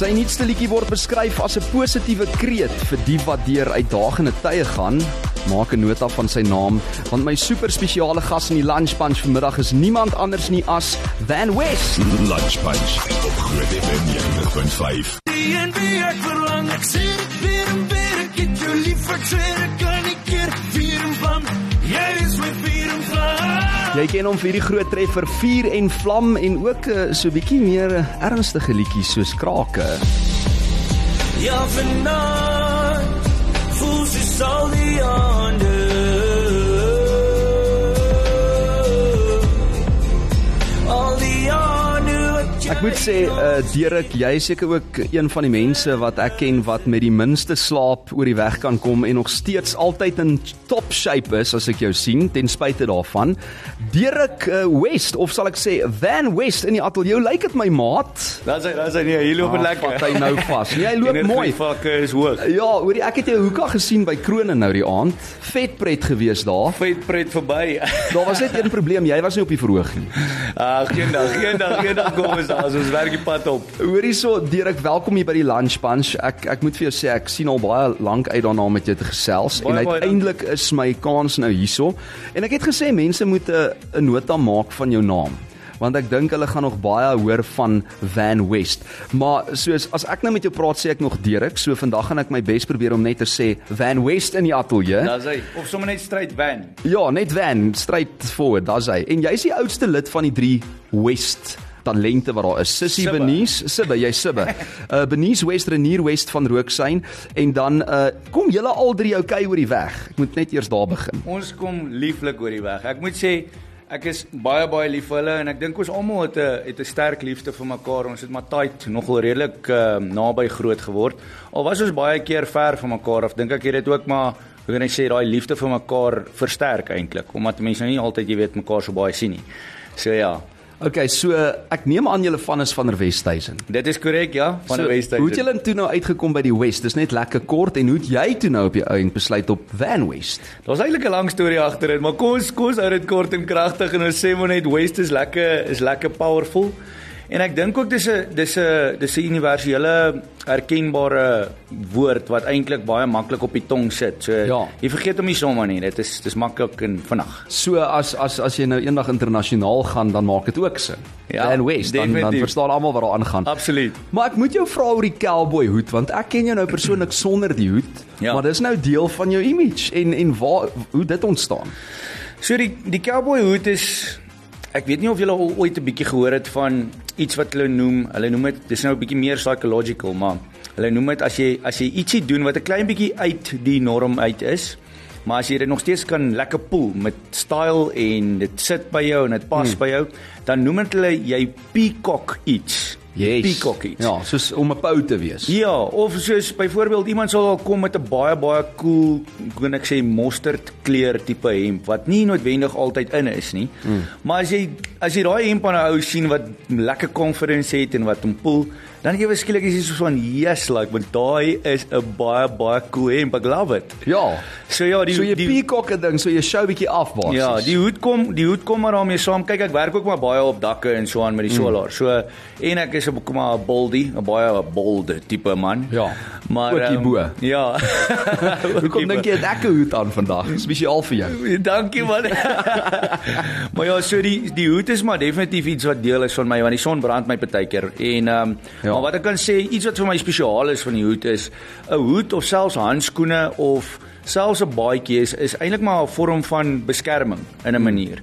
Sy nuutste liedjie word beskryf as 'n positiewe kreet vir die wat deur uitdagende tye gaan. Maak 'n nota van sy naam, want my super spesiale gas in die Lunch Punch vanmiddag is niemand anders nie as Van West. Lunch Punch op Groot FM 90.5. Die en wie ek verlang, ek sê dit weer en weer, ek het jou lief, kan nie keer Jy ken hom vir die groot treffer Vuur en Vlam en ook uh, so 'n bietjie meer uh, ernstige liedjies soos Krake. Ja, vanaand, voel sy sal die ander. Ek moet sê uh, Derek, jy is seker ook een van die mense wat ek ken wat met die minste slaap oor die weg kan kom en nog steeds altyd in top shape is as ek jou sien ten spyte daarvan. Derek uh, West of sal ek sê Van West in die ateljee, lyk dit my maat. Dan sê dan sê nee, hier loop Ah, lekker. vat hy nou vas. Nee, hy loop mooi. Vakke is hoog. Ja, hoorie, ek het jou hoeka gesien by Krone nou die aand. Vet pret gewees daar. Vet pret verby. Daar was net een probleem, jy was nie op die verhoog nie. Ah, geen dag, geen dag, geen dag kom ons daar, ons werk die pad op. Hoorie so, Dirk, welkom hier by die Lunch Punch. Ek ek moet vir jou sê ek sien al baie lank uit daarna om met jou te gesels Baie, en uiteindelik is my kans nou hierso. En ek het gesê mense moet 'n 'n nota maak van jou naam want ek dink hulle gaan nog baie hoor van Van West. Maar soos as ek nou met jou praat sê ek nog Dirk, so vandag gaan ek my bes probeer om net te sê Van West in die ateljee. Daar's hy. Of sommer net straight van. Ja, net Van, straight forward, daar's hy. En jy's die oudste lid van die 3 West talente wat daar is. Sissy. Benies, Sibbe, jy Sibbe. Uh Benies West Renier West van Rooksyn en dan uh kom julle al drie okay oor die weg. Ek moet net eers daar begin. Ons kom lieflik oor die weg. Ek moet sê ek is baie baie lief vir hulle en ek dink ons almal het 'n het 'n sterk liefde vir mekaar. Ons het maar tight nogal redelik uh, naby groot geword. Al was ons baie keer ver van mekaar af, dink ek het dit ook maar hoe kan ek sê daai liefde vir mekaar versterk eintlik omdat mense nou nie altyd jy weet mekaar so baie sien nie. So ja, Okay, so ek neem aan julle van is van der Westhuizen. dit is korrek ja, van so, die Westhuizen. Hoe het julle toe nou uitgekom by die West? Dis net lekker kort en hoe het jy toe nou op die einde besluit op Van West? Daar's eintlik 'n lang storie agter dit, maar kom ons kom ons hou dit kort en kragtig en ons sê maar net West is lekker is lekker powerful. En ek dink ook dis 'n dis 'n dis 'n universele erkenbare woord wat eintlik baie maklik op die tong sit. So Ja. jy vergeet hom nie sommer nie. Dit is dis maklik en vinnig. So as as as jy nou eendag internasionaal gaan, dan maak dit ook sin. Ja, Van West, dan dan definitief. verstaan almal wat daar aangaan. Absoluut. Maar ek moet jou vra oor die cowboy hoed want ek ken jou nou persoonlik sonder die hoed, Ja. maar dis nou deel van jou image en en waar hoe dit ontstaan. So die die cowboy hoed is ek weet nie of julle al ooit 'n bietjie gehoor het van iets wat hulle noem, hulle noem dit dis nou 'n bietjie meer psychological, maar hulle noem dit as jy as jy ietsie doen wat 'n klein bietjie uit die norm uit is, maar as jy dit nog steeds kan lekker poel met style en dit sit by jou en dit pas hmm. by jou, dan noem dit hulle jy peacock iets. Yes. Peacock iets. Ja, soos om 'n pou te wees. Ja, of soos byvoorbeeld iemand sal al kom met 'n baie baie cool, kan ek sê mosterd kleur tipe hemp wat nie noodwendig altyd in is nie. Mm. Maar as jy as jy daai hemp aan 'n ou sien wat lekker confidence het en wat hom poel, dan ewe skielik is jy so van yes, like, want daai is 'n baie baie cool hemp. I love it. Ja. So ja, die so jy die, peacock 'n ding, so jy show bietjie af basies. Ja, die hoed kom, die hoed kom maar daarmee saam. Kyk, ek werk ook maar baie op dakke en so aan met die solar. So en ek is ook maar 'n boldie, 'n baie bolde tipe man. Ja, Maar ook hierbo. ehm, Ja. Hoekom dink jy het ek 'n hoed aan vandag? Spesiaal vir jou. Dankie man. maar ja, so die die hoed is maar definitief iets wat deel is van my want die son brand my partykeer. En ehm um, Ja. Ja. maar wat ek kan sê, iets wat vir my spesiaal is van die hoed is 'n hoed of selfs handskoene of selfs 'n baadjie is, is eintlik maar 'n vorm van beskerming in 'n manier.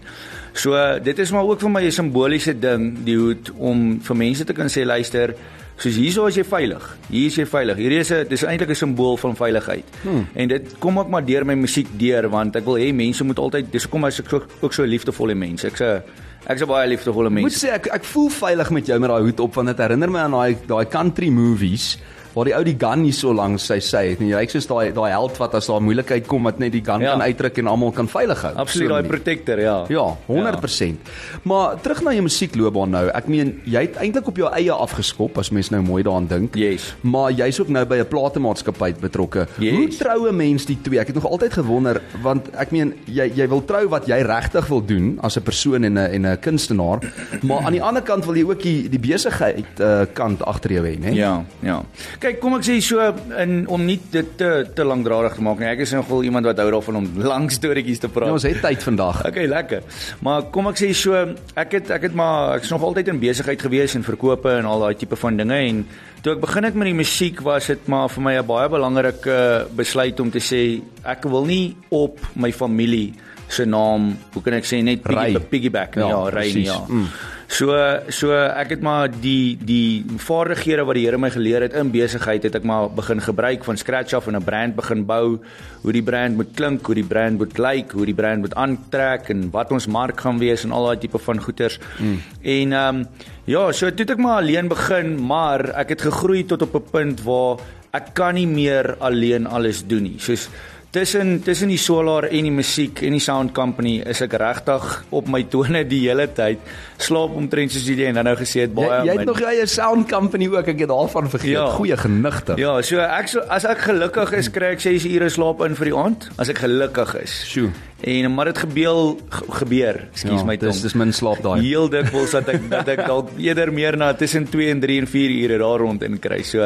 So dit is maar ook vir my 'n simboliese ding, die hoed om vir mense te kan sê luister, soos hierso is jy veilig. Hier is jy veilig. Hierdie is 'n dis eintlik 'n simbool van veiligheid. Hmm. En dit kom ook maar deur my musiek deur want ek wil hê mense moet altyd dis kom as ek so, ook so liefdevolle mense. Ek's 'n ek's 'n baie liefdevolle Ek moet mens. sê ek ek voel veilig met jou met daai hoed op want dit herinner my aan daai daai country movies waar die ou die gun hier so langs sy sy het. En jy lyk soos daai daai held wat as daar moeilikheid kom wat net die gun Ja. kan uitdruk en almal kan veilig hou. Absoluut So daai protector, ja. Ja, 100%. Maar terug na jou musiekloopbaan nou. Ek meen jy het eintlik op jou eie afgeskop as mens nou mooi daaraan dink. Yes. Maar jy's ook nou by 'n platemaatskappy betrokke. Yes. Hoe trou 'n mens die twee? Ek het nog altyd gewonder want ek meen jy jy wil trou wat jy regtig wil doen as 'n persoon en 'n en 'n kunstenaar, maar aan die ander kant wil jy ook die die besigheid uh, kant agter jou hê, né? Ja, ja. Kyk, kom ek sê so in om nie dit te te lankdradig te maak nie. Ek is nogal iemand wat hou daarvan om lang storieetjies te praat. Ja, ons het tyd vandag. Okay, lekker. Maar kom ek sê so, ek het ek het maar ek's nog altyd in besigheid gewees en verkope en al daai tipe van dinge en toe ek begin het met die musiek was dit maar vir my 'n baie belangrike besluit om te sê ek wil nie op my familie se naam, hoe kan ek sê net piggy, piggyback nie, Ja, ja, ry nie, ja. Mm. So so ek het maar die die vaardighede wat die Here my geleer het in besigheid het ek maar begin gebruik van scratch af en 'n brand begin bou, hoe die brand moet klink, hoe die brand moet lyk, hoe die brand moet aantrek en wat ons mark gaan wees en al daai tipe van goeders. Mm. En ehm um, ja, so toe het ek maar alleen begin, maar ek het gegroei tot op 'n punt waar ek kan nie meer alleen alles doen nie. Soos tussen tussen die solar en die musiek en die sound company is ek regtig op my tone die hele tyd. Slaap omtrent soos jy en dan nou gesê het baie Jy, jy het min. nog jou eie sound company ook, ek het daarvan vergeet. Ja. Goeie genigte. Ja, so ek so as ek gelukkig is, kry ek 6 ure slaap in vir die aand as ek gelukkig is. Sjoe. En maar dit gebeur gebeur. Ekskuus Ja, my tong. dis dis min slaap daai. Heel dikwels dat ek dat ek dalk eerder meer na tussen 2 en 3 en 4 ure daar rond in kry. So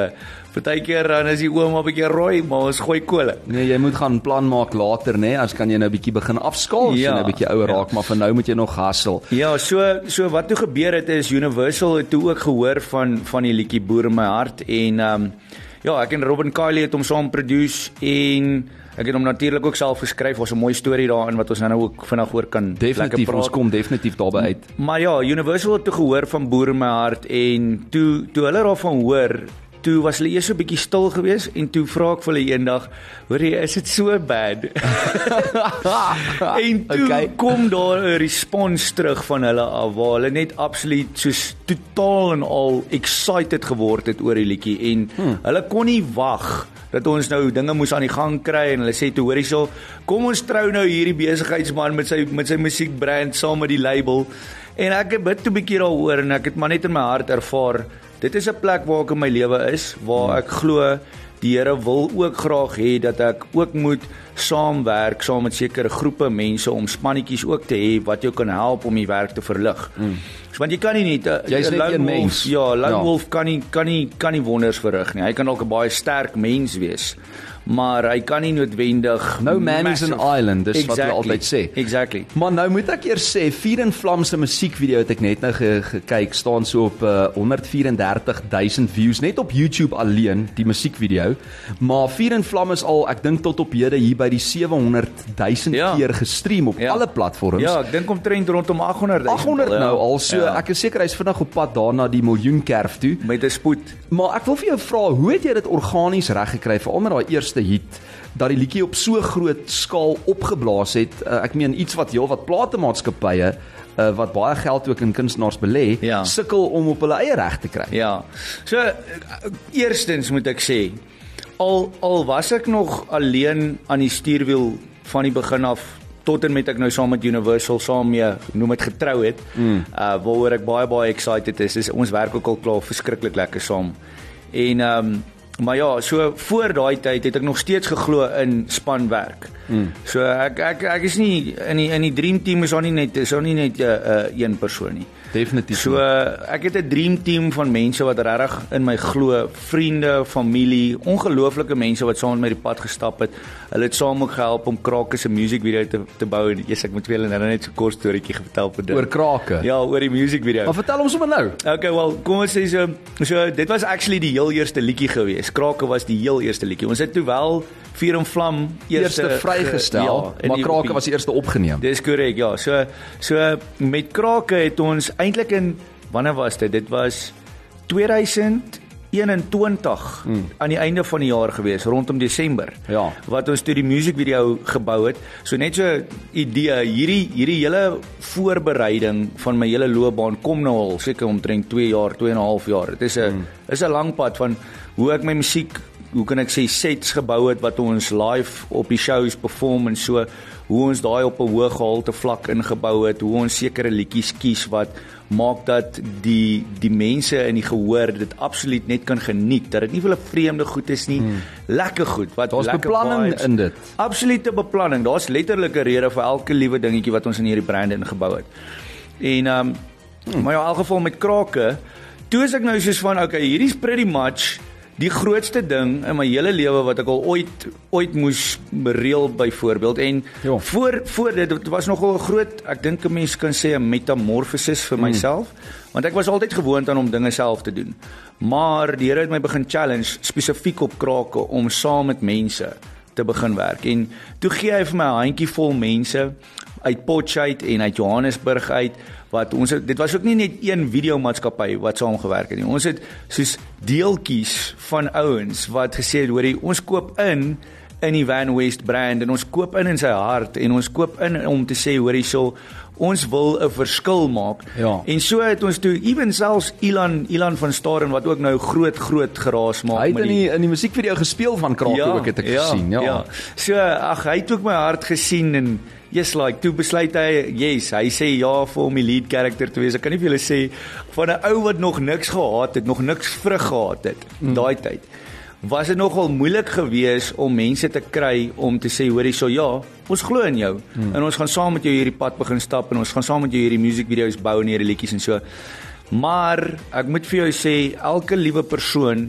partykeer dan is die oom 'n bietjie rooi, maar ons gooi kole. Nee, jy moet gaan plan maak later, nê, as kan jy nou bietjie begin afskaal, as jy Ja, nou bietjie ouer ja. raak, maar vir nou moet jy nog hustle. Ja, so so wat toe gebeur het is Universal het toe ook gehoor van van die liedjie Boer in my hart en ehm um, ja, ek en Robin Kylie het hom saam produce en ek het hom natuurlik ook self geskryf. Ons 'n mooi storie daarin wat ons nou ook vinnig oor kan lekker Definitief, praat. ons kom definitief daarby uit. Maar ja, Universal het toe gehoor van Boer in my hart en toe toe hulle daarvan hoor, toe was hulle eers so 'n bietjie stil geweest en toe vra ek vir hulle eendag, hoor jy, is dit so bad? en toe Okay. kom daar 'n respons terug van hulle af waar hulle net absoluut soos totaal en al excited geword het oor die liedjie en hmm. hulle kon nie wag dat ons nou dinge moes aan die gang kry en hulle sê toe hoor hierso kom ons trou nou hierdie besigheidsman met sy met sy musiekbrand saam met die label en ek het bid toe 'n bietjie daaroor en ek het maar net in my hart ervaar dit is 'n plek waar ek in my lewe is waar ek glo die Here wil ook graag hê dat ek ook moet saamwerk saam met sekere groepe mense om spannetjies ook te hê wat jou kan help om die werk te verlig. Mm. So, want jy kan nie net 'n Jy's net een mens. Ja, lone Ja. wolf kan nie kan nie kan nie wonders verrig nie. Hy kan dalk 'n baie sterk mens wees, maar hy kan nie noodwendig No man is an massive- island, dis wat hulle altyd sê. Exactly. Maar nou moet ek eers sê, Vier en Vlam se musiekvideo het ek net nou ge, gekyk, staan so op uh, 134000 views net op YouTube alleen, die musiekvideo. Maar Vier en Vlam is al, ek dink tot op hede hier by die 700000 Ja. keer gestream op Ja. alle platforms. Ja, ek dink omtrent rondom 800 000. 800 ja. nou al, so ja. ek is seker hy's vinnig op pad daarna die miljoen kerf toe. met 'n spoed. Maar ek wil vir jou vra, hoe het jy dit organies reggekry veral met daai eerste hit dat die liedjie op so groot skaal opgeblaas het? Uh, ek meen iets wat heel wat platemaatskappye uh, wat baie geld ook in kunstenaars belê, Ja. sukkel om op hulle eie reg te kry. Ja. So eh, eerstens moet ek sê al al was ek nog alleen aan die stuurwiel van die begin af tot en met ek nou saam met Universal saam mee noem dit getrou het. Mm. Uh waaroor ek baie baie excited is. is ons werk ook al klaar verskriklik lekker saam. En ehm um, maar ja, so voor daai tyd het ek nog steeds geglo in spanwerk. Mm. So ek ek ek is nie in die in die dream team is daar nie net is daar nie net 'n uh, uh, een persoon nie. Definitief. So uh, ek het 'n dream team van mense wat regtig in my glo, vriende, familie, ongelooflike mense wat saam met my die pad gestap het. Hulle het saam ook gehelp om Krake se music video te te bou en eers ek moet vir julle nou net so 'n kort storieetjie vertel vir dit. oor krake. Ja, oor die music video. Maar vertel ons sommer nou. Okay, wel, kom ons sê so, so dit was actually die heel eerste liedjie gewees. Krake was die heel eerste liedjie. Ons het toe wel Vuur en Vlam Eerste vrygestel, ja, in maar krake was die eerste opgeneem. Dis korrek, ja. So so met Krake het ons eintlik in wanneer was dit? Dit was 21 hmm. aan die einde van die jaar gewees rondom Desember. Ja. Wat ons toe die musiekvideo gebou het. So net so idee, hierdie hierdie hele voorbereiding van my hele loopbaan kom nou al seker omtrent 2 jaar, 2 en 'n half jaar. Dit is 'n hmm. is 'n lang pad van hoe ek my musiek hoe kan ek sê sets gebou het wat ons live op die shows perform en so hoe ons daai op 'n hoë gehalte vlak ingebou het, hoe ons sekere liedjies kies wat maak dat die die mense in die gehoor dit absoluut net kan geniet dat dit nie vir hulle vreemde goed is nie hmm. lekker goed wat Daar's beplanning vibes. in dit. absolute beplanning daar's letterlik 'n rede vir elke liewe dingetjie wat ons in hierdie brand ingebou het en um hmm. maar in elk geval met krake toe is ek nou soos van okay hierdie's pretty much die grootste ding in my hele lewe wat ek al ooit ooit moes reël byvoorbeeld en Ja. voor voor dit was nogal 'n groot ek dink 'n mens kan sê 'n metamorfosis vir myself want ek was altyd gewoond aan om dinge self te doen. Maar die Here het my begin challenge spesifiek op krake om saam met mense te begin werk. En toe gee hy vir my 'n handjie vol mense uit Potchefstroom en uit Johannesburg uit wat ons het, dit was ook nie net een videomaatskappy wat saamgewerk het nie. Ons het soos deeltjies van ouens wat gesê het hoorie ons koop in in die Van West brand en ons koop in in sy hart en ons koop in om te sê hoorie so ons wil 'n verskil maak. Ja. En so het ons toe ewen selfs Ilan Ilan van Staden wat ook nou groot groot geraas maak Hy het met in die in die musiekvideo gespeel van Krake ook het ek gesien, ja. ja. So ag hy het ook my hart gesien en yes like toe besluit hy yes, hy sê ja vir om die lead character te wees. Ek kan nie vir julle sê van 'n ou wat nog niks gehad het, nog niks vrug gehad het mm. daai tyd. Was dit nogal moeilik geweest om mense te kry om te sê hoorie so ja, ons glo in jou mm. en ons gaan saam met jou hierdie pad begin stap en ons gaan saam met jou hierdie musiekvideo's bou en hierdie liedjies en so. Maar ek moet vir jou sê elke liewe persoon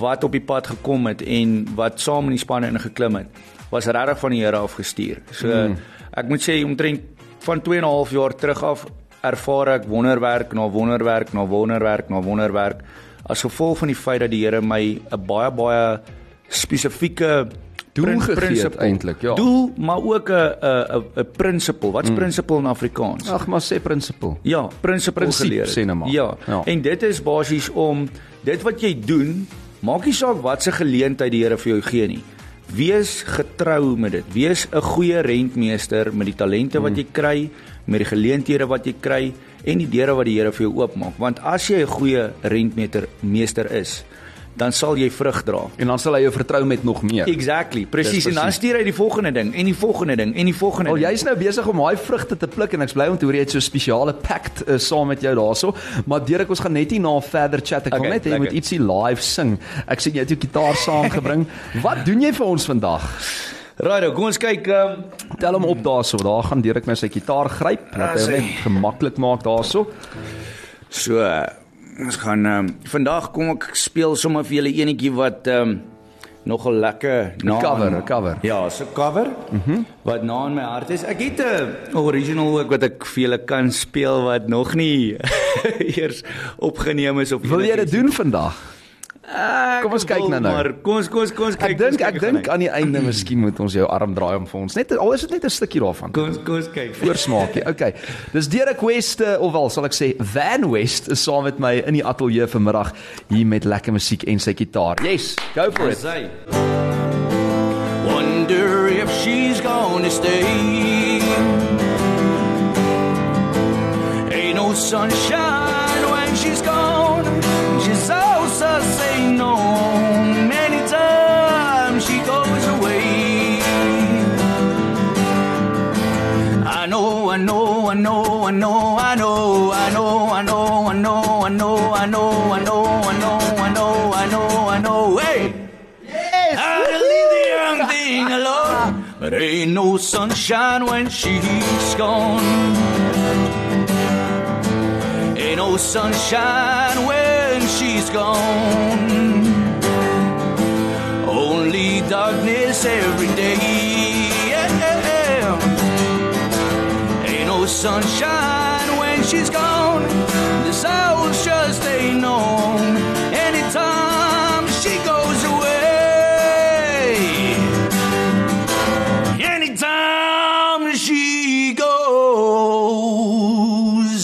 wat op die pad gekom het en wat saam in die spanne ingeklim het, was regtig van die Here af gestuur. So mm. ek moet sê omtrent van 2 en 'n half jaar terug af ervaar ek wonderwerk na wonderwerk na wonderwerk na wonderwerk as gevolg van die feit dat die Here my 'n baie baie spesifieke Doel gegee het eintlik, ja. Doel, maar ook 'n 'n 'n principle. Wat's mm. principle in Afrikaans? Ag maar sê prinsipel. Ja, Prinsiep, geleer. sê nou maar. Ja. Ja. En dit is basies om dit wat jy doen, maak nie saak wat se geleentheid die Here vir jou gee nie. Wees getrou met dit. Wees 'n goeie rentmeester met die talente wat jy kry, met die geleenthede wat jy kry en die deure wat die Here vir jou oopmaak. Want as jy 'n goeie rentmeester meester is, dan sal jy vrug dra. En dan sal hy jou vertrou met nog meer. Exactly, presies. En dan stuur hy die volgende ding en die volgende ding en die volgende Wel ding. jy's nou besig om daai vrugte te pluk en ek's bly om te hoor jy het so 'n spesiale pact uh, saam met jou daarso. Maar Derek, ons gaan net hierna verder chat. Ek okay, wil net hê jy moet ietsie live sing. Ek sien jy het jou gitaar saamgebring. Wat doen jy vir ons vandag? Right, kom ons kyk um, Tel hom op daarso. Daar gaan Derek nou sy gitaar gryp. Laat hy Ah, hom net gemaklik maak daarso. So uh, ons gaan um, vandag kom ek speel sommer vir julle enetjie wat um, nogal lekker na cover, 'n cover. Ja, so cover. Mm wat na in my hart is. Ek het 'n original ook wat ek vir julle kan speel wat nog nie eers opgeneem is op Wil jy dit doen vandag? Ek Kom ons kyk nou nou. Maar kom ons kom ons kom ons kyk. Ek dink ek kyk dink aan die einde miskien moet ons jou arm draai om vir ons net al is dit net 'n stukkie daarvan. nou. Kom ons kom ons kyk. Voorsmaakie. Okay. Dis Derek West uh, ofwel sal ek sê Van West is saam met my in die ateljee vanmiddag hier met lekker musiek en sy gitaar. Yes, go for it. Wonder if she's gonna stay. Ain't no sunshine when she's gone. Know, I know, I know, I know, I know, I know, I know, I know, I know, I know, I know, I know, I know, I know, hey! I leave the young thing alone, but ain't no sunshine when she's gone. Ain't no sunshine when she's gone. Only darkness every day. Sunshine when she's gone. This house just ain't known. Anytime she goes away. Anytime she goes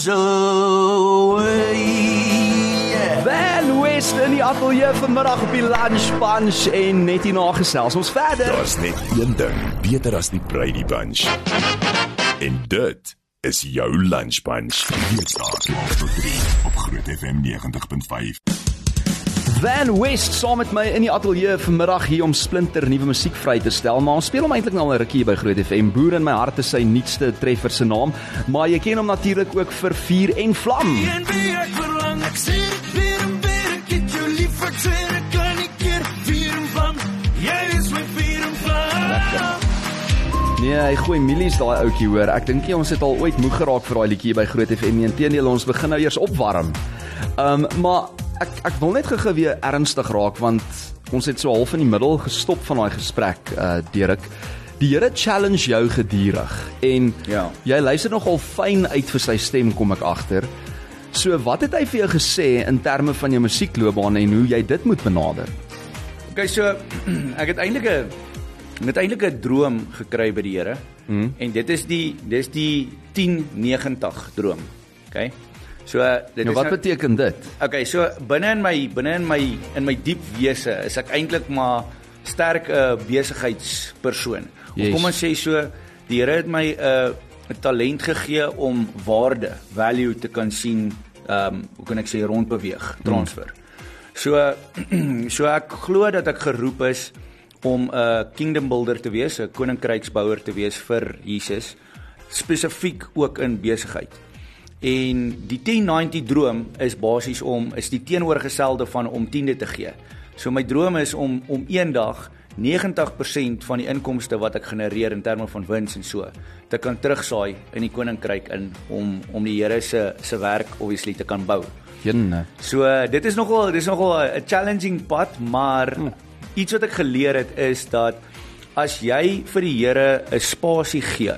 away. Van West in die ateljee vanmiddag op die Lunch Bunch en net hierna gesels ons verder. Daar's net een ding beter as die Brady Bunch. En dit is jou Lunch Bunch. Weekdae 12 tot 3 op Groot FM 90.5. Van West saam met my in die ateljee vanmiddag hier om splinter nuwe musiek vry te stel, maar ons speel hom eintlik nou al 'n rukkie by Groot FM. Boer in my hart is sy nuutste treffer se naam, maar jy ken hom natuurlik ook vir Vuur en Vlam. En wie ek verlang, ek sê dit weer en weer, ek het jou lief, ek sê Nee, hy gooi milies daai ouetjie hoor. Ek dink nie ons het al ooit moeg geraak vir daai liedjie by Groot FM nie. Inteendeel, ons begin nou eers opwarm. Ehm, um, maar ek ek wil net gou weer ernstig raak want ons het so half in die middel gestop van daai gesprek, uh Dirk. Die Here challenge jou gedurig en Ja. jy luister nogal fyn uit vir sy stem kom ek agter. So wat het hy vir jou gesê in terme van jou musiekloopbaan en hoe jy dit moet benader? Okay, so ek het eintlik 'n het eintlik 'n droom gekry by die Here. Mm. En dit is die dis die 1090 droom. Okay. So dit Nou is wat nou, beteken dit? Okay, so binne in my binne in my in my diep wese is ek eintlik maar sterk 'n uh, besigheidspersoon. Yes. Of kom ons sê so, die Here het my 'n uh, 'n talent gegee om waarde, value te kan sien, ehm um, hoe kan ek sê rondbeweeg, transfer. So so ek glo dat ek geroep is om 'n kingdom builder te wees, 'n koninkryksbouer te wees vir Jesus, spesifiek ook in besigheid. En die 1090 droom is basies om is die teenoorgestelde van om tiende te gee. So my droom is om om eendag 90% van die inkomste wat ek genereer in terme van wins en so te kan terugsaai in die koninkryk in om om die Here se se werk obviously te kan bou. Jenne. So uh, dit is nogal dis nogal 'n challenging pad, maar hmm. Iets wat ek geleer het is dat as jy vir die Here 'n spasie gee.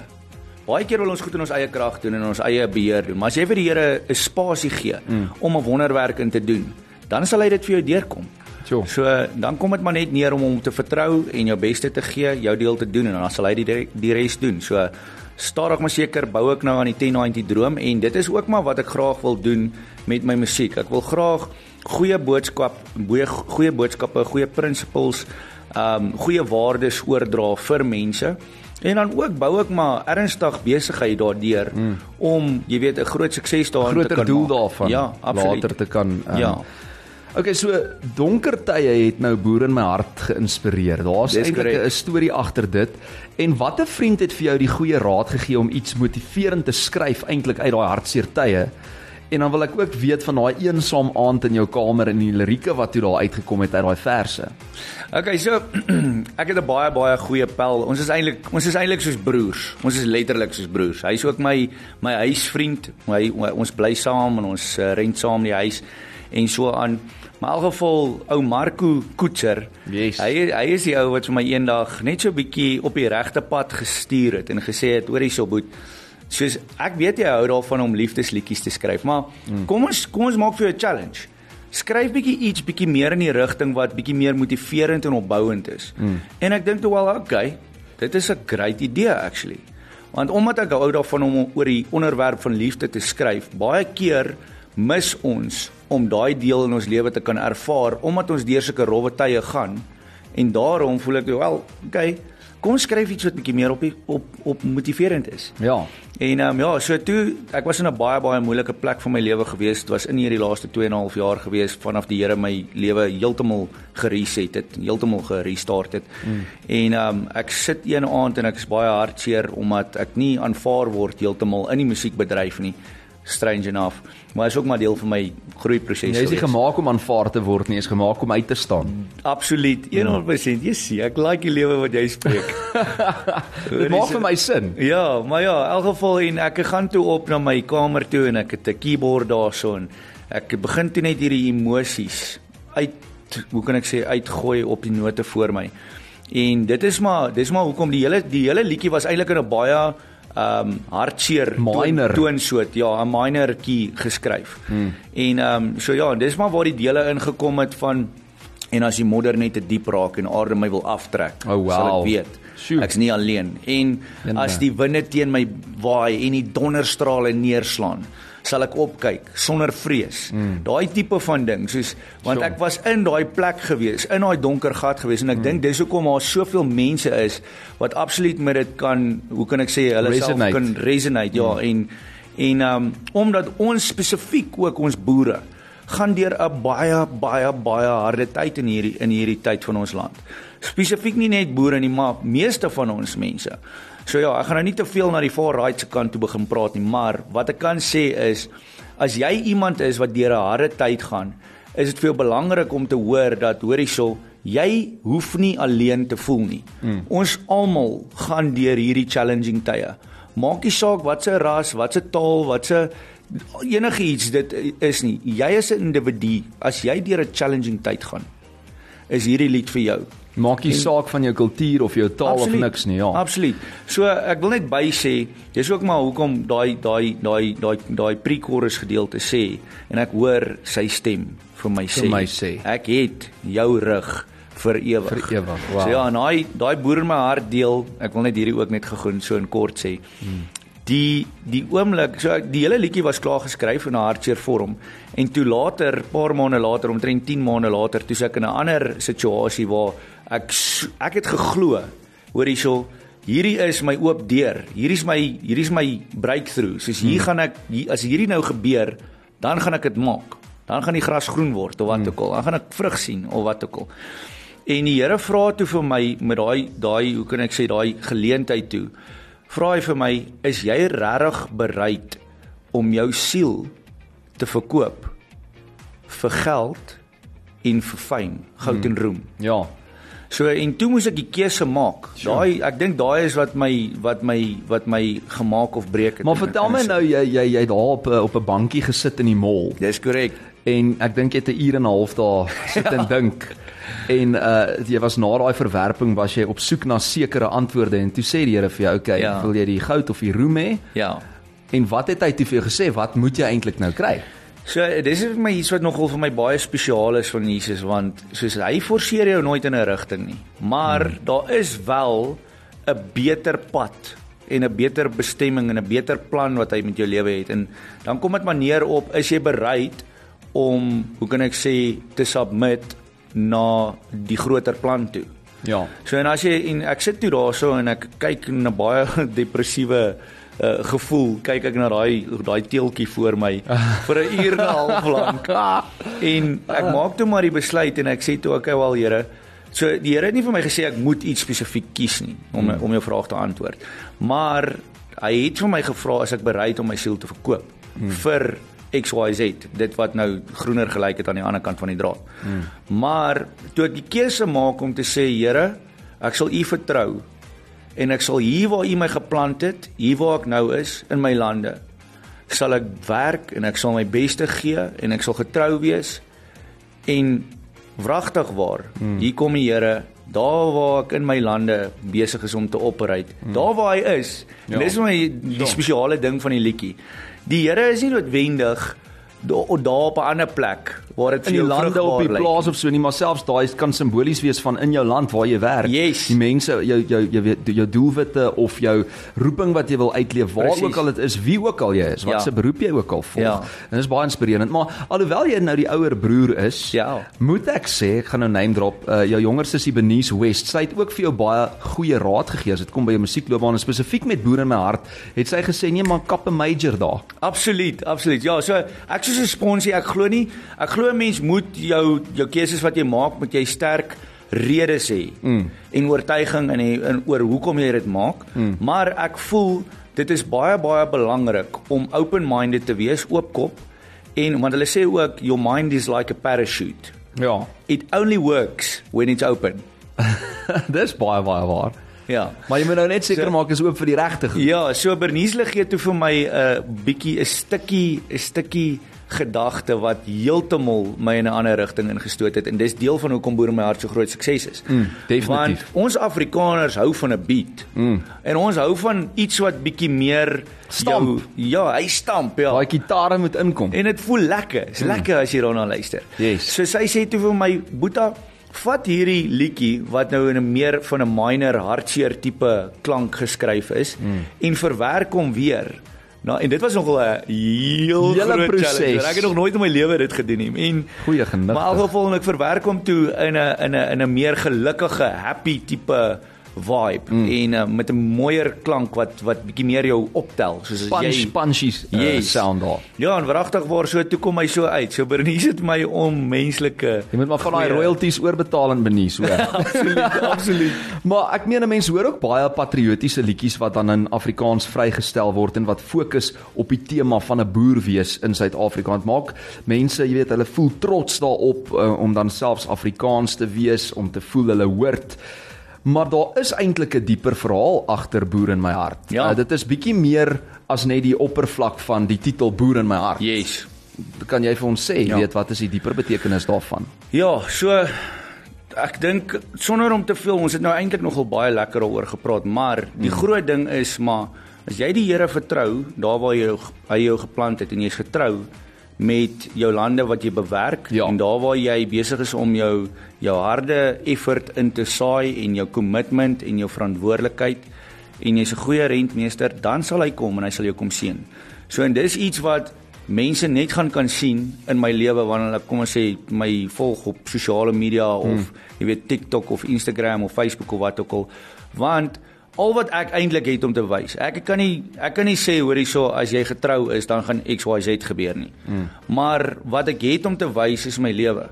Baie keer wil ons goed in ons eie krag doen en ons eie beheer doen, maar as jy vir die Here 'n spasie gee hmm. om 'n wonderwerk in te doen, dan sal hy dit vir jou deurkom. Sjoe. So dan kom dit maar net neer om hom te vertrou en jou beste te gee, jou deel te doen en dan sal hy die die res doen. So stadig maar seker bou ek nou aan die 1090 droom en dit is ook maar wat ek graag wil doen met my musiek. Ek wil graag goeie boodskap, goeie goeie boodskappe, goeie principles, um goeie waardes oordra vir mense. En dan ook bou ek maar ernstig besigheid daardeur mm. om, jy weet, 'n groot sukses daarin te groter kan doel maak. daarvan ja, absoluut. later te kan um, Ja. Okay, so donker tye het nou boer in my hart geïnspireer. Daar's eintlik. 'n storie agter dit. En watter vriend het vir jou die goeie raad gegee om iets motiverend te skryf eintlik uit daai hartseer tye? En dan wil ek ook weet van daai eensaam aand in jou kamer en die lirieke wat toe daar uitgekom het uit daai verse. Okay, so ek het 'n baie baie goeie pel. Ons is eintlik ons is eintlik soos broers. Ons is letterlik soos broers. Hy's ook my my huisvriend. My, my ons bly saam en ons uh, rent saam die huis en so aan. Maar in elk geval ou Marco Koetser. Yes. Hy hy is die ou wat vir my eendag net so bietjie op die regte pad gestuur het en gesê het hoor hierso boet. Soos ek weet jy hou daarvan om liefdesliedjies te skryf, maar mm. kom ons kom ons maak vir jou 'n challenge. Skryf bietjie iets bietjie meer in die rigting wat bietjie meer motiverend en opbouend is. Mm. En ek dink toe wel okay, dit is 'n great idee actually. Want omdat ek hou daarvan om oor die onderwerp van liefde te skryf, baie keer mis ons om daai deel in ons lewe te kan ervaar omdat ons deur sulke rowwe tye gaan. En daarom voel ek wel, okay, kom skryf iets wat bietjie meer op die, op op motiverend is. Ja. En ehm um, ja, so toe ek was in 'n baie baie moeilike plek van my lewe gewees. Dit was in hierdie laaste 2 en 'n half jaar gewees vanaf die Here my lewe heeltemal gereset het, heeltemal gerestart het. Mm. En ehm um, ek sit een aand en ek is baie hartseer omdat ek nie aanvaar word heeltemal in die musiekbedryf nie. Strange enough. Maar is ook maar deel van my groeiproses. Jy is nie gemaak om aanvaar te word nie, jy is gemaak om uit te staan. Absoluut 100%. Jy sien, ek like die lewe wat jy spreek. Dit maak vir my sin. Ja, maar ja, in elk geval en ek gaan toe op na my kamer toe en ek het 'n keyboard daarso en ek begin toe net hierdie emosies uit hoe kan ek sê uitgooi op die note voor my. En dit is maar dis maar hoekom die hele die hele liedjie was eintlik in 'n baie um hartseer Minor. toon, toonsoort, ja, 'n minor key geskryf. Hmm. En um so ja, dis maar waar die dele ingekom het van en as die modder net te diep raak en aarde my wil aftrek, Oh, wow. sal ek weet. Sjoe. Ek's nie alleen. En as die winde teen my waai en die donderstrale neerslaan, sal ek opkyk sonder vrees. Mm. Daai tipe van ding, soos want ek was in daai plek gewees, in daai donker gat gewees en ek mm. dink dis hoekom daar soveel mense is wat absoluut met dit kan, hoe kan ek sê, hulle self Resonate. kan resonate, ja, Mm. en en um omdat ons spesifiek ook ons boere gaan deur 'n baie baie baie harde tyd in hierdie in hierdie tyd van ons land. Spesifiek nie net boere nie, maar meeste van ons mense. So ja, ek gaan nou nie te veel na die far right se kant toe begin praat nie, maar wat ek kan sê is as jy iemand is wat deur 'n harde tyd gaan, is dit vir jou belangrik om te hoor dat hoor hierso Jy hoef nie alleen te voel nie. Mm. Ons almal gaan deur hierdie challenging tye. Maak nie saak wat se ras, wat se taal, wat se enige iets dit is nie. Jy is 'n individu. As jy deur 'n challenging tyd gaan, is hierdie lied vir jou. Maak nie saak van jou kultuur of jou taal Absoluut. of niks nie, ja. Absoluut. So ek wil net by sê, dis ook maar hoekom daai daai daai daai daai pre-chorus gedeelte sê en ek hoor sy stem vir my sê. my sê. Ek het jou rug vir ewig. Vir ewig, wow. So ja, en daai daai boer in my hart deel, ek wil net hierdie ook net gegoen so in kort sê. Hmm. Die die oomblik, so die hele liedjie was klaar geskryf in 'n hartseer vorm en toe later, paar maande later, omtrent 10 maande later, toe ek in 'n ander situasie waar ek ek het geglo, hoor hierso, hierdie is my oop deur. Hierdie is my hierdie is my breakthrough. Soos hier hmm. gaan ek hier, as hierdie nou gebeur, dan gaan ek dit maak. Dan gaan die gras groen word of wat ook al. Dan gaan ek vrug sien of wat ook al. En die Here vra toe vir my met daai daai hoe kan ek sê daai geleentheid toe. Vra hy vir my, is jy regtig bereid om jou siel te verkoop vir geld en vir fame, goud en roem? Ja. So en toe moes ek die keuse maak. Daai ek dink daai is wat my wat my wat my gemaak of breek het. Maar vertel my nou jy jy jy daar op 'n- op 'n bankie gesit in die mall Dis korrek. en ek dink jy het 'n uur en 'n half daar sit en dink. En uh jy was na daai verwerping was jy op soek na sekere antwoorde en toe sê die Here vir jou, "Oké, Ja. wil jy die goud of die roem hê?" Ja. En wat het hy toe vir jou gesê? Wat moet jy eintlik nou kry? So dis is vir my iets wat nogal vir my baie spesiaal is van Jesus want soos hy forceer jou nooit in 'n rigting nie. Maar hmm. daar is wel 'n beter pad en 'n beter bestemming en 'n beter plan wat hy met jou lewe het en dan kom dit maar neer op is jy bereid om hoe kan ek sê te submit na die groter plan toe. Ja. So en as jy en ek sit toe daarso en ek kyk na baie depressiewe uh, gevoel, kyk ek na daai daai teeltjie voor my vir 'n uur en 'n half lank. En ek maak toe maar die besluit en ek sê toe okay wel Here. So die Here het nie vir my gesê ek moet iets spesifiek kies nie om mm. om jou vraag te antwoord. Maar hy het vir my gevra as ek bereid om my siel te verkoop mm. vir XYZ, dit wat nou groener gelyk het aan die ander kant van die draad. Hmm. Maar toe ek die keuse maak om te sê Here, ek sal U vertrou en ek sal hier waar U my geplant het, hier waar ek nou is in my lande, sal ek werk en ek sal my beste gee en ek sal getrou wees en wragtig waar. Hmm. Hier kom die Here daar waar ek in my lande besig is om te operate. Hmm. Daar waar hy is. Ja. En dis my die spesiale ding van die liedjie. Die Here is nie noodwendig daar daar op 'n ander plek waar dit vir jou lande op die plaas of so nie, maar selfs daai kan simbolies wees van in jou land waar jy werk. Yes. Die mense jou jou jou weet jou doelwitte of jou roeping wat jy wil uitleef, waar Precies. ook al dit is, wie ook al jy is, wat Ja. se beroep jy ook al volg. Ja. En dit is baie inspirerend, maar alhoewel jy nou die ouer broer is, Ja. moet ek sê, ek gaan nou name drop, uh, jou jonger sussie Benice West, sy het ook vir jou baie goeie raad gegee as dit kom by jou musiekloopbaan en spesifiek met Boer in my hart, het sy gesê nee, maar kap 'n major daar. Absoluut, absoluut. Ja, so ek soos 'n sponsie, ek glo nie, ek glo 'n mens moet jou jou keuses wat jy maak, moet jy sterk redes hê mm. en oortuiging in in oor hoekom jy dit maak. Mm. Maar ek voel dit is baie baie belangrik om open-minded te wees, oopkop en want hulle sê ook your mind is like a parachute. Ja. It only works when it's open. Dis baie baie waar. Ja. Maar jy moet nou net seker So- maak is oop vir die regte goed. Ja, so Bernice gee toe vir my 'n uh, bietjie 'n stukkie 'n stukkie gedagte wat heeltemal my in 'n ander rigting ingestoot het en dis deel van hoekom boer my hart so groot sukses is. Mm, definitief. Want ons Afrikaners hou van 'n beat. Mm. En ons hou van iets wat bietjie meer Stamp. jou ja, hy stamp ja. Daai gitare moet inkom. En dit voel lekker. Dis mm. lekker as jy daarna luister. Yes. So sy sê toe vir my, "Boeta, vat hierdie liedjie wat nou in 'n meer van 'n minor hartseer tipe klank geskryf is mm. en verwerk hom weer Nou en dit was nogal 'n heel Hele groot proses. challenge. Ek het nog nooit in my lewe dit gedoen nie. En Goeie genigtig. Maar in elk geval ek verwerk hom toe in 'n in 'n in 'n meer gelukkige, happy tipe vibe mm. en uh, met 'n mooier klank wat wat bietjie meer jou optel soos as punch jy punchies uh, Yes. sound daar. Ja, en wragtig waar so toe kom hy so uit. So Bernice het my onmenslike Jy moet maar van daai royalties oorbetaal in Benice, hoor. absoluut, absoluut. Maar ek meen 'n mens hoor ook baie patriotiese liedjies wat dan in Afrikaans vrygestel word en wat fokus op die tema van 'n boer wees in Suid-Afrika. Dit maak mense, jy weet, hulle voel trots daarop uh, om dan selfs Afrikaans te wees, om te voel hulle hoort. Maar daar is eintlik 'n dieper verhaal agter boer in my hart. Ja. Uh, dit is bietjie meer as net die oppervlak van die titel boer in my hart. Yes. Kan jy vir ons sê, Ja. weet wat is die dieper betekenis daarvan? Ja, so ek dink sonder om te veel, ons het nou eintlik nogal baie lekker daaroor gepraat, maar die Hmm. groot ding is maar as jy die Here vertrou, daar waar jy hy jou geplant het en jy's getrou met jou lande wat jy bewerk Ja. en daar waar jy besig is om jou jou harde effort in te saai en jou commitment en jou verantwoordelikheid en jy's 'n goeie rentmeester, dan sal hy kom en hy sal jou kom seën. So en dis iets wat mense net gaan kan sien in my lewe wanneer hulle kom ons sê my volg op sosiale media of jy weet TikTok of Instagram of Facebook of wat ook al want al wat ek eintlik het om te wys. Ek kan nie ek kan nie sê hoor hierso as jy getrou is dan gaan XYZ gebeur nie. Maar wat ek het om te wys is my lewe.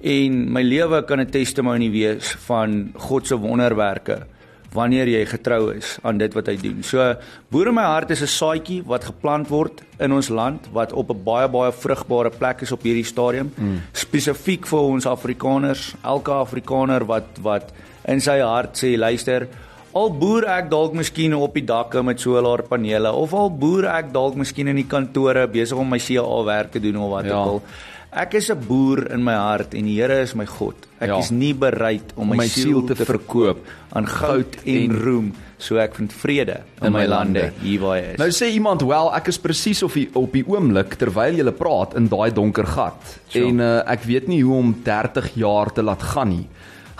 En my lewe kan 'n testimonie wees van God se wonderwerke wanneer jy getrou is aan dit wat hy doen. So boer in my hart is 'n saadjie wat geplant word in ons land wat op 'n baie baie vrugbare plek is op hierdie stadium. Mm. spesifiek vir ons Afrikaners, elke Afrikaner wat wat in sy hart sê luister Al boer ek dalk miskien op die dakke met solarpanele of al boer ek dalk miskien in die kantore besig om my CA werk te doen of wat Ja. ook al. Ek is 'n boer in my hart en die Here is my God. Ek Ja. is nie bereid om my, my siel te verkoop aan goud en, en- roem, so ek vind vrede in, in my my lande lande. hier waar hy is. Nou sê iemand wel, ek is presies op die op die oomblik terwyl jy praat in daai donker gat. Sure. En uh, ek weet nie hoe om 30 jaar te laat gaan nie.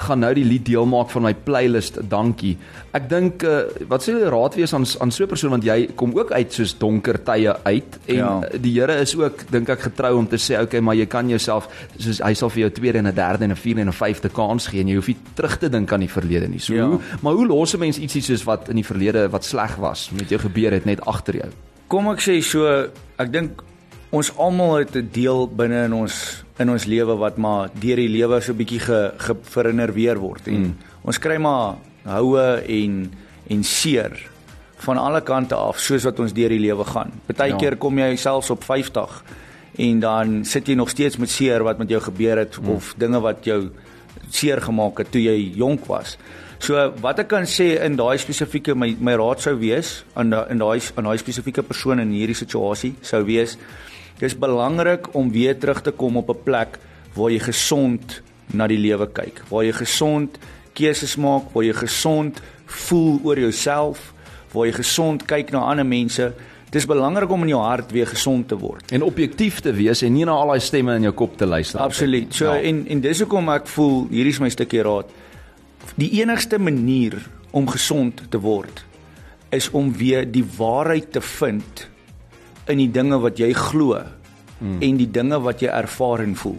Gaan nou die lied deel maak van my playlist. Dankie. Ek dink uh, wat sê jy raad wees aan aan so 'n persoon want jy kom ook uit soos donker tye uit en Ja. ja. die Here is ook dink ek getrou om te sê okay, maar jy kan jouself soos hy sal vir jou tweede en 'n derde en 'n vierde en 'n vyfde kans gee en jy hoef nie terug te dink aan die verlede nie. So Ja. hoe maar hoe los 'n mens ietsie soos wat in die verlede wat sleg was met jou gebeur het net agter jou? Kom ek sê so, ek dink ons almal het 'n deel binne in ons in ons lewe wat maar deur die lewe so bietjie ge, ge verinnerweer word en mm. ons kry maar houe en en seer van alle kante af soos wat ons deur die lewe gaan. Partykeer Ja. kom jy selfs op 50 en dan sit jy nog steeds met seer wat met jou gebeur het mm. of dinge wat jou seer gemaak het toe jy jonk was. So wat ek kan sê in daai spesifieke my my raad sou wees aan in daai aan daai spesifieke persoon in hierdie situasie sou wees dis belangrik om weer terug te kom op 'n plek waar jy gesond na die lewe kyk, waar jy gesond keuses maak, waar jy gesond voel oor jouself, waar jy gesond kyk na ander mense. Dis belangrik om in jou hart weer gesond te word. En objektief te wees en nie na al daai stemme in jou kop te luister. Absoluut. So Ja. en en dis hoekom ek voel hierdie is my stukkie raad. Die enigste manier om gesond te word is om weer die waarheid te vind in die dinge wat jy glo mm. en die dinge wat jy ervaar en voel.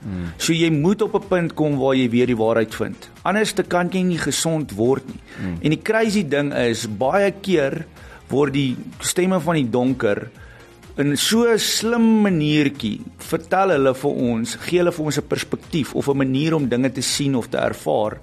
Mm. So jy moet op 'n punt kom waar jy weer die waarheid vind. Anders te kan jy nie gesond word nie. Mm. En die crazy ding is baie keer word die stemme van die donker in so 'n slim maniertjie vertel hulle vir ons, gee hulle vir ons 'n perspektief of 'n manier om dinge te sien of te ervaar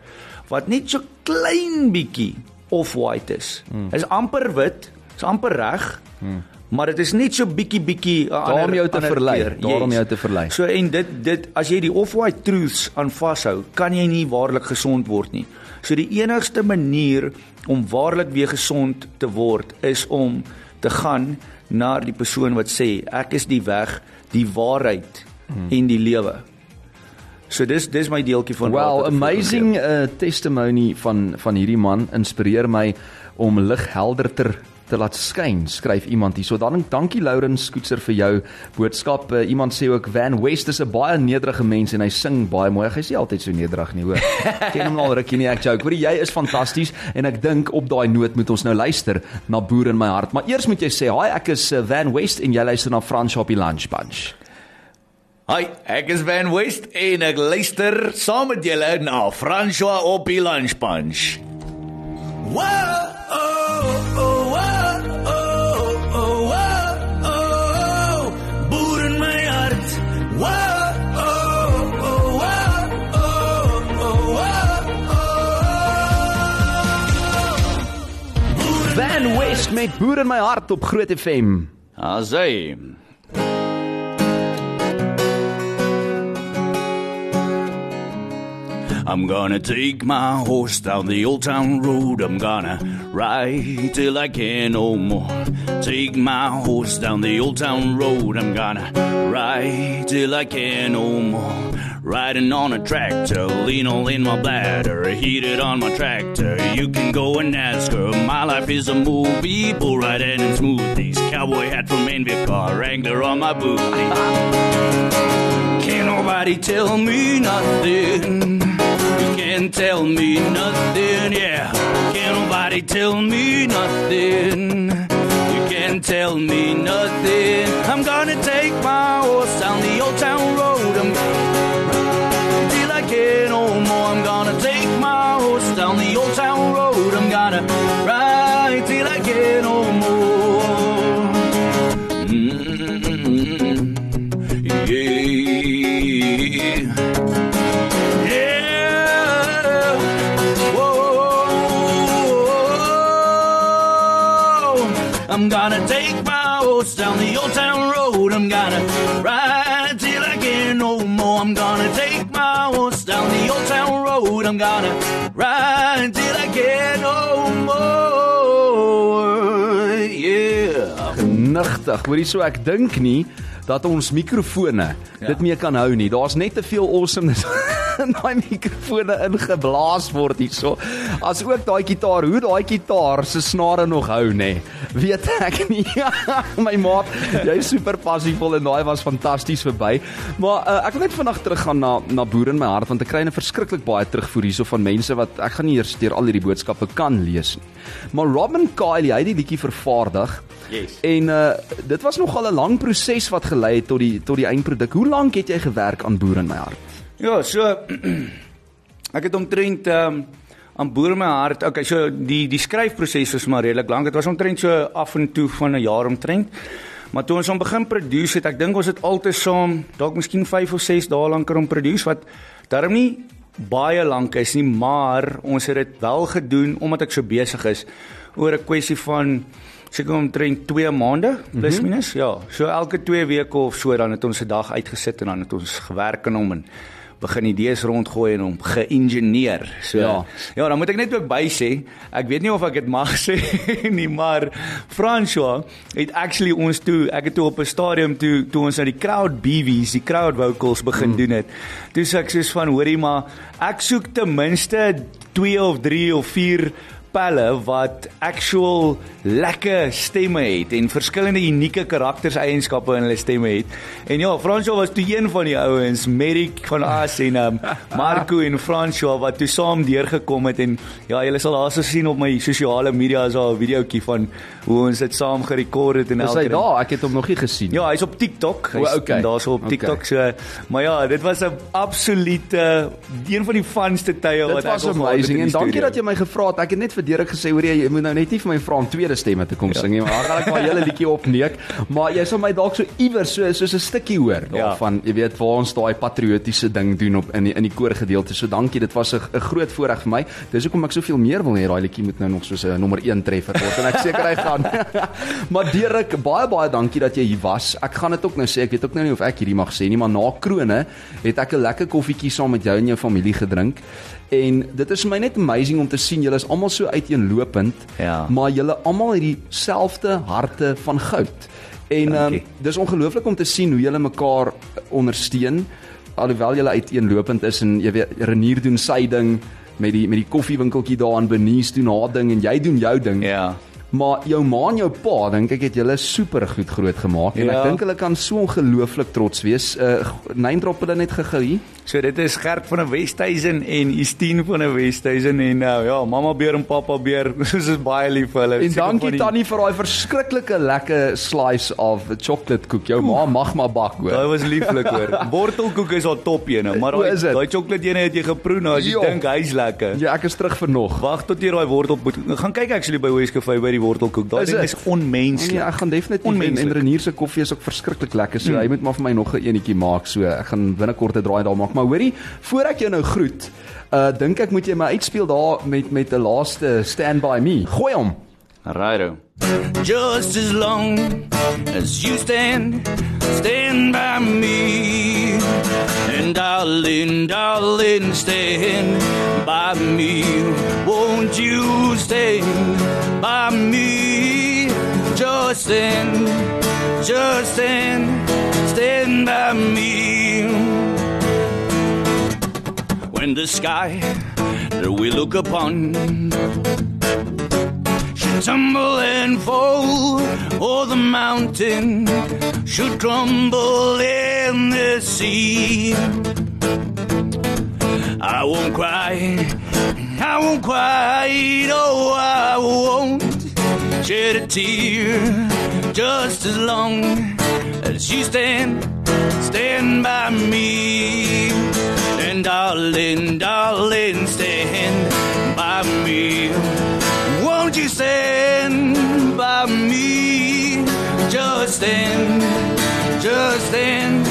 wat net so klein bietjie off-white is. Hmm. Is amper wit, is amper reg. Hmm. Maar dit is net so bietjie bietjie 'n Daarom jou te verlei, kleur. daarom jou te verlei. So en dit dit as jy die off-white truths aan vashou, kan jy nie waarlik gesond word nie. So die enigste manier om waarlik weer gesond te word is om te gaan na die persoon wat sê ek is die weg, die waarheid hmm. en die lewe. So dis dis my deeltjie van vir amazing uh, testimony van van hierdie man inspireer my om lig helderder te laat skyn, skryf iemand hier. So dan dankie Lourens Koetser vir jou boodskap. Uh, iemand sê ook Van West is 'n baie nederige mens en hy sing baie mooi. Hy is nie altyd so nederig nie, hoor. Ken hom al rukkie nie, ek joke. Hoor jy is fantasties en ek dink op daai noot moet ons nou luister na Boer in my hart. Maar eers moet jy sê, "Hi, ek is uh, Van West en jy luister na Frans op die Lunch Bunch." Hi, ek is Van West en ek luister saam met julle na François op die Lunch Punch. Whoa, oh, Van West met Boer in my hart op Groot FM. Asai. I'm gonna take my horse down the old town road. I'm gonna ride till I can no more. Take my horse down the old town road. I'm gonna ride till I can no more. Riding on a tractor, lean in my bladder, heated on my tractor. You can go and ask her. My life is a movie, bull riding in smoothies. Cowboy hat from Envy car, Wrangler on my booty. Can't nobody tell me nothing. You can't tell me nothing, yeah. Can't nobody tell me nothing. You can't tell me nothing. I'm gonna take my horse down the old town road. I'm gonna take my horse down the old town road. I'm gonna ride till I can no more. I'm gonna take my horse down the old town road. I'm gonna ride till I can no more. Yeah. Nigtig. Hoorie so ek dink nie dat ons mikrofone ja. dit mee kan hou nie. Daar's net te veel awesomeness in daai mikrofone ingeblaas word hierso. As ook daai gitaar, hoe daai gitaar se snare nog hou nê. Weet ek nie. My maat, jy's super passievol en daai was fantasties verby. Maar uh, ek wil net vandag teruggaan na na boer in my hart want ek kry 'n verskriklik baie terugvoer hierso van mense wat ek gaan nie eers deur al hierdie boodskappe kan lees nie. Maar Robin Kyle, hy het die liedjie vervaardig. Yes. En uh dit was nogal 'n lang proses wat gelei het tot die tot die eindproduk. Hoe lank het jy gewerk aan Boer in my hart? Ja, so ek het omtrent ehm um, aan boer in my hart. Okay, so die die skryfproses was maar redelik lank. Dit was omtrent so af en toe van 'n jaar omtrent. Maar toe ons hom begin produce het, ek dink ons het altesaam dalk miskien 5 of 6 dae lank om produce wat darm nie baie lank is nie, maar ons het dit wel gedoen omdat ek so besig is oor 'n kwessie van seker omtrent 2 maande plus Mhm. minus. Ja, so elke 2 weke of so dan het ons 'n dag uitgesit en dan het ons gewerk aan hom en begin idees rondgooi en hom geïngineer. So Ja. ja, dan moet ek net ook by sê, ek weet nie of ek dit mag sê nie, maar François het actually ons toe, ek het toe op 'n stadium toe toe ons nou die crowd BVs, die crowd vocals begin mm. doen het. Toe sê ek soos van hoorie maar ek soek ten minste 2 of 3 of 4 pelle wat actual lekker stemme het en verskillende unieke karakterseienskappe in hulle stemme het. En ja, François was toe een van die ouens, Merrick van As en um, Marco en François wat toe saam deurgekom het en ja, julle sal daarso sien op my sosiale media is daar 'n videoetjie van hoe ons dit saam gerekord het en elke hy ding. daar? Ek het hom nog nie gesien. Ja, hy's op TikTok. Hy's okay. daarso op TikTok. So, maar ja, dit was 'n absolute een van die funste tye wat ek was amazing in en dankie dat jy my gevra het. Ek het net vir Derek gesê hoor jy, jy moet nou net nie vir my vra om tweede stemme te kom ja. sing nie, maar dan gaan ek maar julle liedjie opneek. Maar jy sal my dalk so iewers so soos 'n stukkie hoor Ja. daarvan, jy weet waar ons daai patriotiese ding doen op in die, in die koorgedeelte. So dankie, dit was 'n groot voorreg vir my. Dis hoekom ek soveel meer wil hê daai liedjie moet nou nog soos 'n nommer 1 treffer word en ek seker hy gaan. maar Derek, baie baie dankie dat jy hier was. Ek gaan dit ook nou sê, ek weet ook nou nie of ek hierdie mag sê nie, maar na krone het ek 'n lekker koffietjie saam met jou en jou familie gedrink. En dit is vir my net amazing om te sien julle is almal so uiteenlopend, Ja. maar julle almal het dieselfde harte van goud. En um, dis ongelooflik om te sien hoe julle mekaar ondersteun alhoewel julle uiteenlopend is en jy weet Renier doen sy ding met die met die koffiewinkeltjie daar in Benice doen haar ding en jy doen jou ding. Ja. Maar jou ma en jou pa, dink ek het julle super goed groot gemaak en Ja. ek dink hulle kan so ongelooflik trots wees. Uh name drop hulle net gehou hier. So dit is Gert van 'n Westhuizen en Istien van 'n Westhuizen en nou ja, mamma beer en pappa beer. Ons is baie lief vir hulle. En Seker dankie die- Tannie vir daai verskriklike lekker slice of chocolate koek. Jou ma mag maar bak hoor. was lieflik hoor. Wortelkoek is al top ene, maar daai dit? chocolate ene het jy geproe nou as jy dink hy's lekker. Ja, ek is terug vir nog. Wag tot jy daai wortelkoek gaan kyk actually by West Cafe by die wortelkoek. Daai ding dit? is onmenslik. Nee, ek gaan definitief en, Onmenslik. en Renier se koffie is ook verskriklik lekker. So hy moet maar vir my nog 'n enetjie maak. So ek gaan binnekort 'n draai daar maak. Maar hoorie, voor ek jou nou groet, uh dink ek moet jy my uitspeel daar met met 'n laaste Stand by Me. Gooi hom. Righto. just as long as you stand, stand by me. And darling, darling, stand by me. Won't you stand by me? Just stand, just stand, stand by me. When the sky that we look upon should tumble and fall, or the mountain should crumble in the sea. I won't cry, I won't cry, no, I won't shed a tear just as long as you stand, stand by me. And darling, darling, stand by me. Won't you stand by me? Just stand, just stand,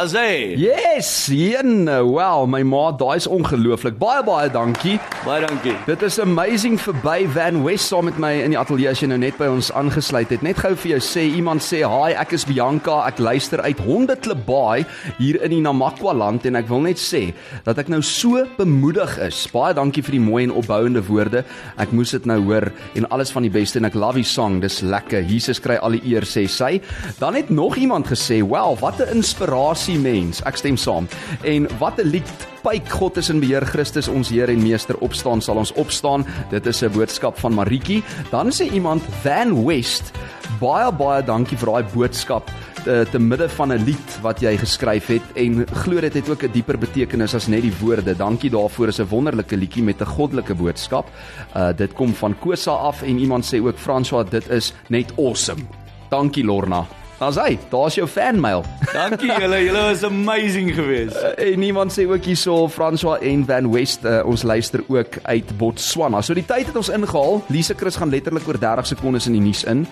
I say, Yes, een. Wow, my ma, daai's ongelooflik. Baie baie dankie. baie dankie. Dit is amazing verby Van West saam met my in die ateljee as jy nou net by ons aangesluit het. Net gou vir jou sê iemand sê, "Hi, ek is Bianca. Ek luister uit Hondeklubbaai hier in die Namakwa land en ek wil net sê dat ek nou so bemoedig is. Baie dankie vir die mooi en opbouende woorde. Ek moes dit nou hoor en alles van die beste en ek love die song. Dis lekker. Jesus kry al die eer sê sy. Dan het nog iemand gesê, "Wel, wat 'n inspirasie mens." Ek stem saam. En wat 'n lied Pyk God is in beheer Christus ons Heer en Meester opstaan sal ons opstaan. Dit is 'n boodskap van Maritjie. Dan sê iemand Van West, baie baie dankie vir daai boodskap te, te midde van 'n lied wat jy geskryf het en glo dit het ook 'n dieper betekenis as net die woorde. Dankie daarvoor. Is 'n wonderlike liedjie met 'n goddelike boodskap. Uh dit kom van Kosa af en iemand sê ook François, dit is net awesome. Dankie Lorna. Daar's hy. Daar's jou fanmail. Dankie julle, julle was amazing geweest. En iemand sê ook hierso François en Van West uh, ons luister ook uit Botswana. So die tyd het ons ingehaal. Lise Chris gaan letterlik oor 30 sekondes in die nuus in.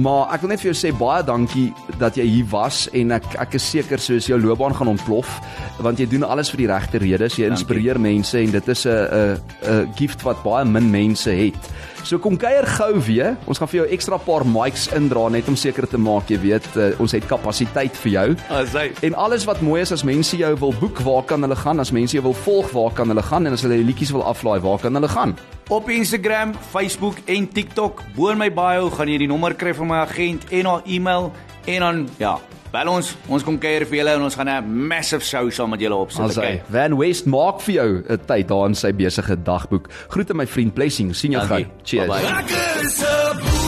Maar ek wil net vir jou sê baie dankie dat jy hier was en ek ek is seker soos jou loopbaan gaan ontplof want jy doen alles vir die regte redes. Jy inspireer mense en dit is 'n 'n 'n gift wat baie min mense het. So kom kuier gou weer. Ons gaan vir jou ekstra paar mics indra net om seker te maak jy weet uh, ons het kapasiteit vir jou. As hy En alles wat mooi is as mense jou wil boek, waar kan hulle gaan? As mense jou wil volg, waar kan hulle gaan? En as hulle die liedjies wil aflaai, waar kan hulle gaan? op Instagram, Facebook en TikTok, bo in my bio gaan jy die nommer kry van my agent en haar e-mail en dan ja, bel ons. Ons kom kuier vir julle en ons gaan 'n massive show saam met julle opsit. As hy Van West maak vir jou 'n tyd daar in sy besige dagboek. Groete my vriend Blessing, sien jou gou. Cheers. Is 'n